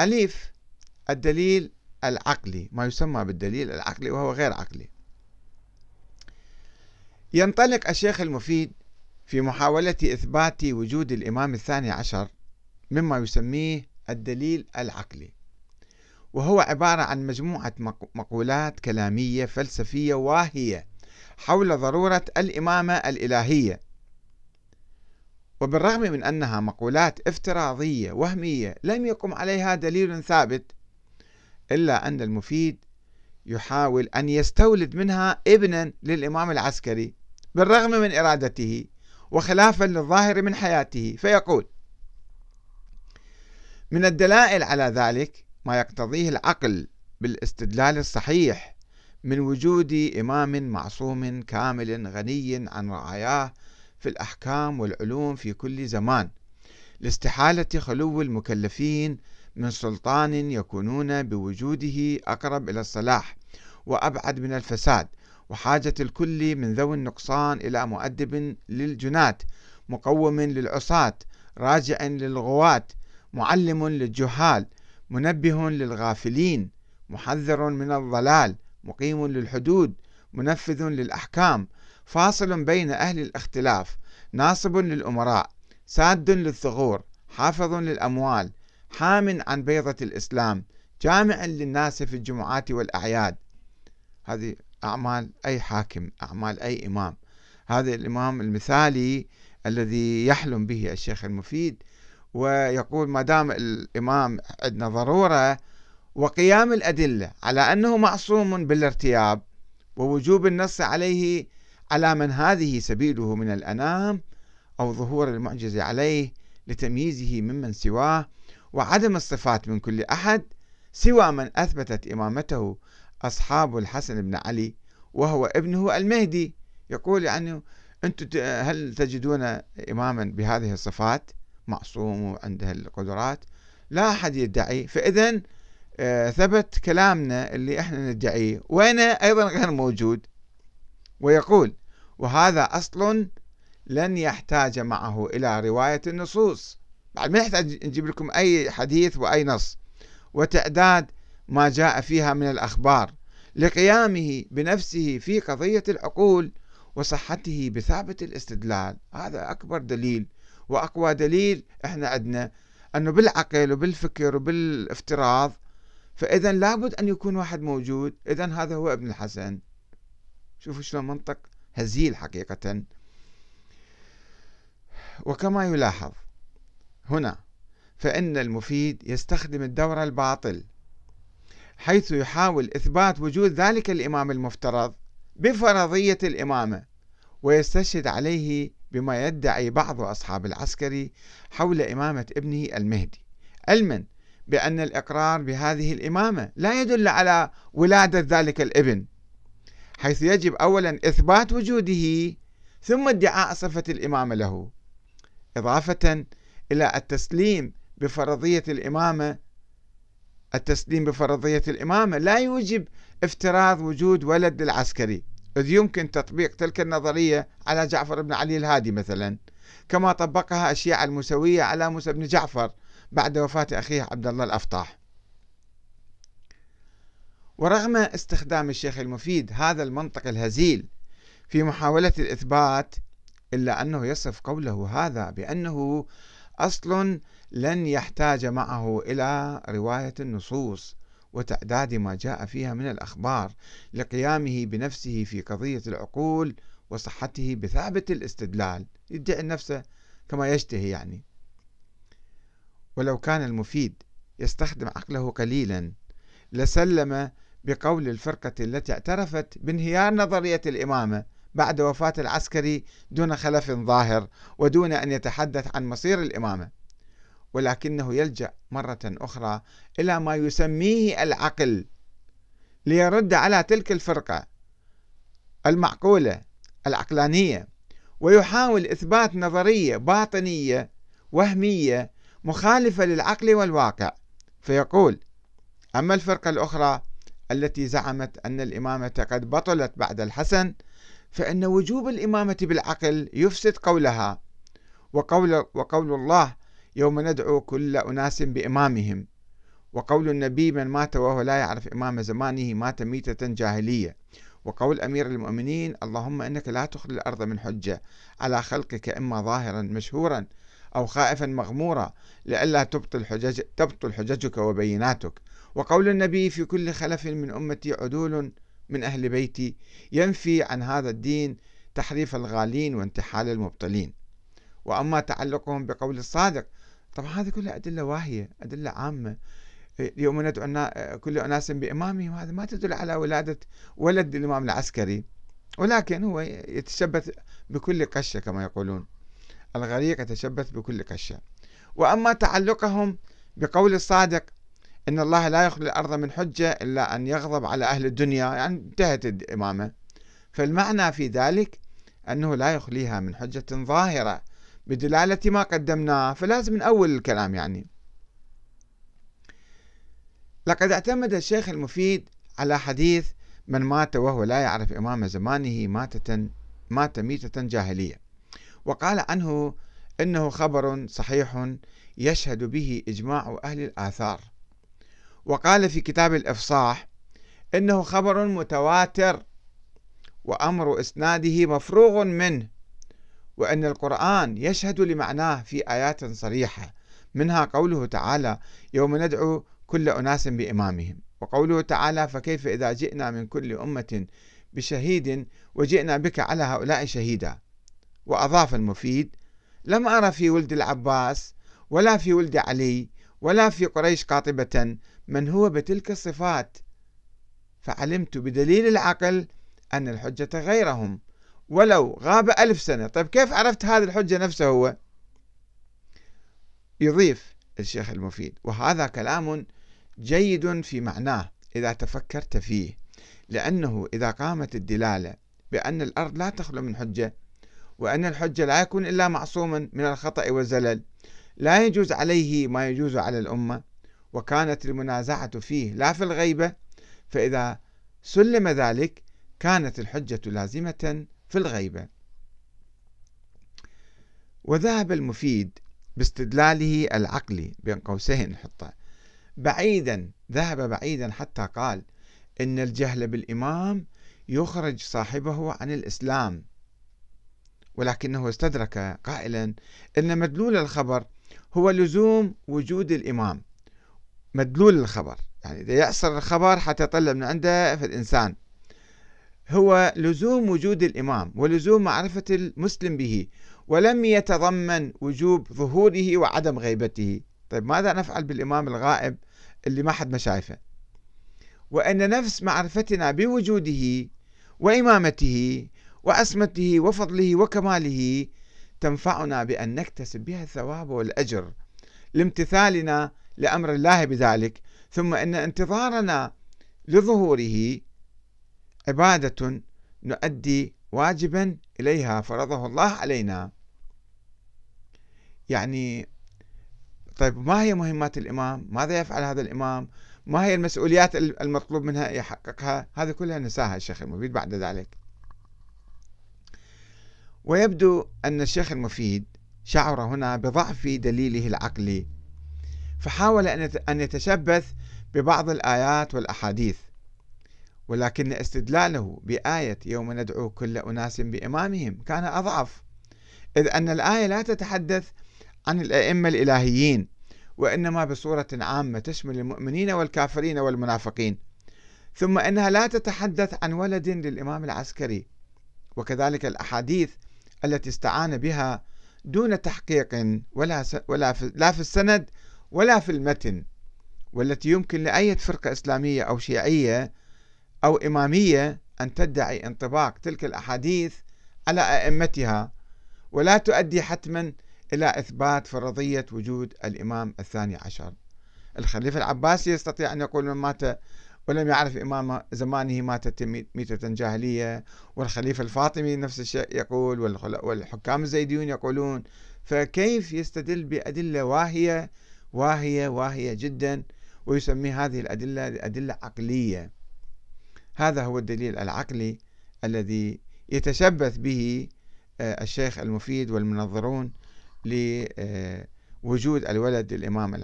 أليف الدليل العقلي ما يسمى بالدليل العقلي وهو غير عقلي. ينطلق الشيخ المفيد في محاولة إثبات وجود الإمام الثاني عشر مما يسميه الدليل العقلي وهو عبارة عن مجموعة مقولات كلامية فلسفية واهية حول ضرورة الإمامة الإلهية. وبالرغم من أنها مقولات افتراضية وهمية لم يقم عليها دليل ثابت إلا أن المفيد يحاول أن يستولد منها ابنا للإمام العسكري بالرغم من إرادته وخلافا للظاهر من حياته. فيقول من الدلائل على ذلك ما يقتضيه العقل بالاستدلال الصحيح من وجود إمام معصوم كامل غني عن رعاياه في الأحكام والعلوم في كل زمان. لاستحالة خلو المكلفين من سلطان يكونون بوجوده أقرب إلى الصلاح وأبعد من الفساد وحاجة الكل من ذوي النقصان إلى مؤدب للجناة مقوم للعصاة راجع للغواة معلم للجهال منبه للغافلين محذر من الضلال مقيم للحدود منفذ للأحكام فاصل بين أهل الاختلاف ناصب للأمراء ساد للثغور حافظ للأموال حام عن بيضة الإسلام جامع للناس في الجمعات والأعياد. هذه أعمال أي حاكم أعمال أي إمام. هذا الإمام المثالي الذي يحلم به الشيخ المفيد ويقول ما دام الإمام عندنا ضرورة وقيام الأدلة على أنه معصوم بالارتياب ووجوب النص عليه على من هذه سبيله من الأنام أو ظهور المعجزة عليه لتمييزه ممن سواه وعدم الصفات من كل أحد سوى من أثبتت إمامته أصحاب الحسن بن علي وهو ابنه المهدي. يقول يعني أنتم هل تجدون إماما بهذه الصفات معصوم وعنده القدرات؟ لا أحد يدعي. فإذا آه، ثبت كلامنا اللي إحنا ندعيه. وين أيضا غير موجود. ويقول وهذا أصل لن يحتاج معه إلى رواية النصوص. بعد ما يحتاج نجيب لكم أي حديث وأي نص. وتعداد ما جاء فيها من الأخبار. لقيامه بنفسه في قضية العقول وصحته بثابت الاستدلال. هذا أكبر دليل وأقوى دليل إحنا عندنا أنه بالعقل وبالفكر وبالافتراض فإذا لابد أن يكون واحد موجود. إذا هذا هو ابن الحسن. شوفوا شلون منطق. هزيل حقيقة. وكما يلاحظ هنا فإن المفيد يستخدم الدور الباطل حيث يحاول إثبات وجود ذلك الإمام المفترض بفرضية الإمامة ويستشهد عليه بما يدعي بعض أصحاب العسكري حول إمامة ابنه المهدي علما بأن الإقرار بهذه الإمامة لا يدل على ولادة ذلك الابن. حيث يجب أولا إثبات وجوده ثم ادعاء صفة الإمامة له. إضافة إلى التسليم بفرضية الإمامة التسليم بفرضية الإمامة لا يوجب افتراض وجود ولد للعسكري إذ يمكن تطبيق تلك النظرية على جعفر بن علي الهادي مثلا كما طبقها الشيعة الموسوية على موسى بن جعفر بعد وفاة أخيه عبد الله الأفطاح. ورغم استخدام الشيخ المفيد هذا المنطق الهزيل في محاولة الإثبات إلا أنه يصف قوله هذا بأنه أصل لن يحتاج معه إلى رواية النصوص وتعداد ما جاء فيها من الأخبار لقيامه بنفسه في قضية العقول وصحته بثابت الاستدلال. يدعي نفسه كما يشتهي يعني. ولو كان المفيد يستخدم عقله قليلا لسلم بقول الفرقة التي اعترفت بانهيار نظرية الإمامة بعد وفاة العسكري دون خلف ظاهر ودون أن يتحدث عن مصير الإمامة. ولكنه يلجأ مرة أخرى إلى ما يسميه العقل ليرد على تلك الفرقة المعقولة العقلانية ويحاول إثبات نظرية باطنية وهمية مخالفة للعقل والواقع. فيقول أما الفرقة الأخرى التي زعمت أن الإمامة قد بطلت بعد الحسن فإن وجوب الإمامة بالعقل يفسد قولها وقول, وقول الله يوم ندعو كل أناس بإمامهم وقول النبي من مات وهو لا يعرف إمام زمانه مات ميتة جاهلية وقول أمير المؤمنين اللهم إنك لا تخلي الأرض من حجة على خلقك إما ظاهرا مشهورا أو خائفا مغمورا لئلا تبطل حجج تبطل حججك وبيناتك. وقول النبي في كل خلف من أمتي عدول من أهل بيتي ينفي عن هذا الدين تحريف الغالين وانتحال المبطلين. وأما تعلقهم بقول الصادق طبعا هذه كلها أدلة واهية أدلة عامة. يوم ندعو كل أناس بإمامهم هذا ما تدل على ولادة ولد الإمام العسكري. ولكن هو يتشبث بكل قشة كما يقولون. الغريق يتشبث بكل قشة. وأما تعلقهم بقول الصادق إن الله لا يخلي الأرض من حجة إلا أن يغضب على أهل الدنيا. يعني انتهت الإمامة. فالمعنى في ذلك أنه لا يخليها من حجة ظاهرة بدلالة ما قدمناه فلازم من أول الكلام يعني. لقد اعتمد الشيخ المفيد على حديث من مات وهو لا يعرف إمام زمانه ماتة مات ميتة جاهلية. وقال عنه إنه خبر صحيح يشهد به إجماع أهل الآثار. وقال في كتاب الإفصاح إنه خبر متواتر وأمر إسناده مفروغ منه وأن القرآن يشهد لمعناه في آيات صريحة منها قوله تعالى يوم ندعو كل أناس بإمامهم وقوله تعالى فكيف إذا جئنا من كل أمة بشهيد وجئنا بك على هؤلاء شهيدا وأضاف المفيد لم أرى في ولد العباس ولا في ولد علي ولا في قريش قاطبة من هو بتلك الصفات؟ فعلمت بدليل العقل أن الحجة غيرهم. ولو غاب ألف سنة. طيب كيف عرفت هذه الحجة نفسه هو؟ يضيف الشيخ المفيد وهذا كلام جيد في معناه إذا تفكرت فيه. لأنه إذا قامت الدلالة بأن الأرض لا تخلو من حجة وأن الحجة لا يكون إلا معصوما من الخطأ والزلل لا يجوز عليه ما يجوز على الأمة وكانت المنازعة فيه لا في الغيبة فإذا سلم ذلك كانت الحجة لازمة في الغيبة. وذهب المفيد باستدلاله العقلي بين قوسين نحطه بعيدا ذهب بعيدا حتى قال إن الجهل بالإمام يخرج صاحبه عن الإسلام. ولكنه استدرك قائلا إن مدلول الخبر هو لزوم وجود الإمام. مدلول الخبر. يعني إذا يأصر الخبر حتى يطلع من عنده في الإنسان. هو لزوم وجود الإمام ولزوم معرفة المسلم به ولم يتضمن وجوب ظهوره وعدم غيبته. طيب ماذا نفعل بالإمام الغائب اللي ما حد ما شايفه؟ وأن نفس معرفتنا بوجوده وإمامته وعصمته وفضله وكماله تنفعنا بأن نكتسب بها الثواب والأجر لامتثالنا لأمر الله بذلك. ثم أن انتظارنا لظهوره عبادة نؤدي واجبا إليها فرضه الله علينا. يعني طيب ما هي مهمات الإمام؟ ماذا يفعل هذا الإمام؟ ما هي المسؤوليات المطلوب منها يحققها؟ هذه كلها نساها الشيخ المفيد بعد ذلك. ويبدو أن الشيخ المفيد شعر هنا بضعف دليله العقلي. فحاول أن يتشبث ببعض الآيات والأحاديث ولكن استدلاله بآية يوم ندعو كل أناس بإمامهم كان أضعف إذ أن الآية لا تتحدث عن الأئمة الإلهيين وإنما بصورة عامة تشمل المؤمنين والكافرين والمنافقين ثم إنها لا تتحدث عن ولد للإمام العسكري وكذلك الأحاديث التي استعان بها دون تحقيق ولا ولا لا في السند ولا في المتن والتي يمكن لأي فرقة إسلامية أو شيعية أو إمامية أن تدعي انطباق تلك الأحاديث على أئمتها ولا تؤدي حتما إلى إثبات فرضية وجود الإمام الثاني عشر. الخليفة العباسي يستطيع أن يقول من مات ولم يعرف إمام زمانه ماتت ميتة جاهلية والخليفة الفاطمي نفس الشيء يقول والحكام الزيديون يقولون. فكيف يستدل بأدلة واهية واهية واهية جدا ويسمي هذه الأدلة أدلة عقلية. هذا هو الدليل العقلي الذي يتشبث به آه، الشيخ المفيد والمنظرون لوجود الولد الإمام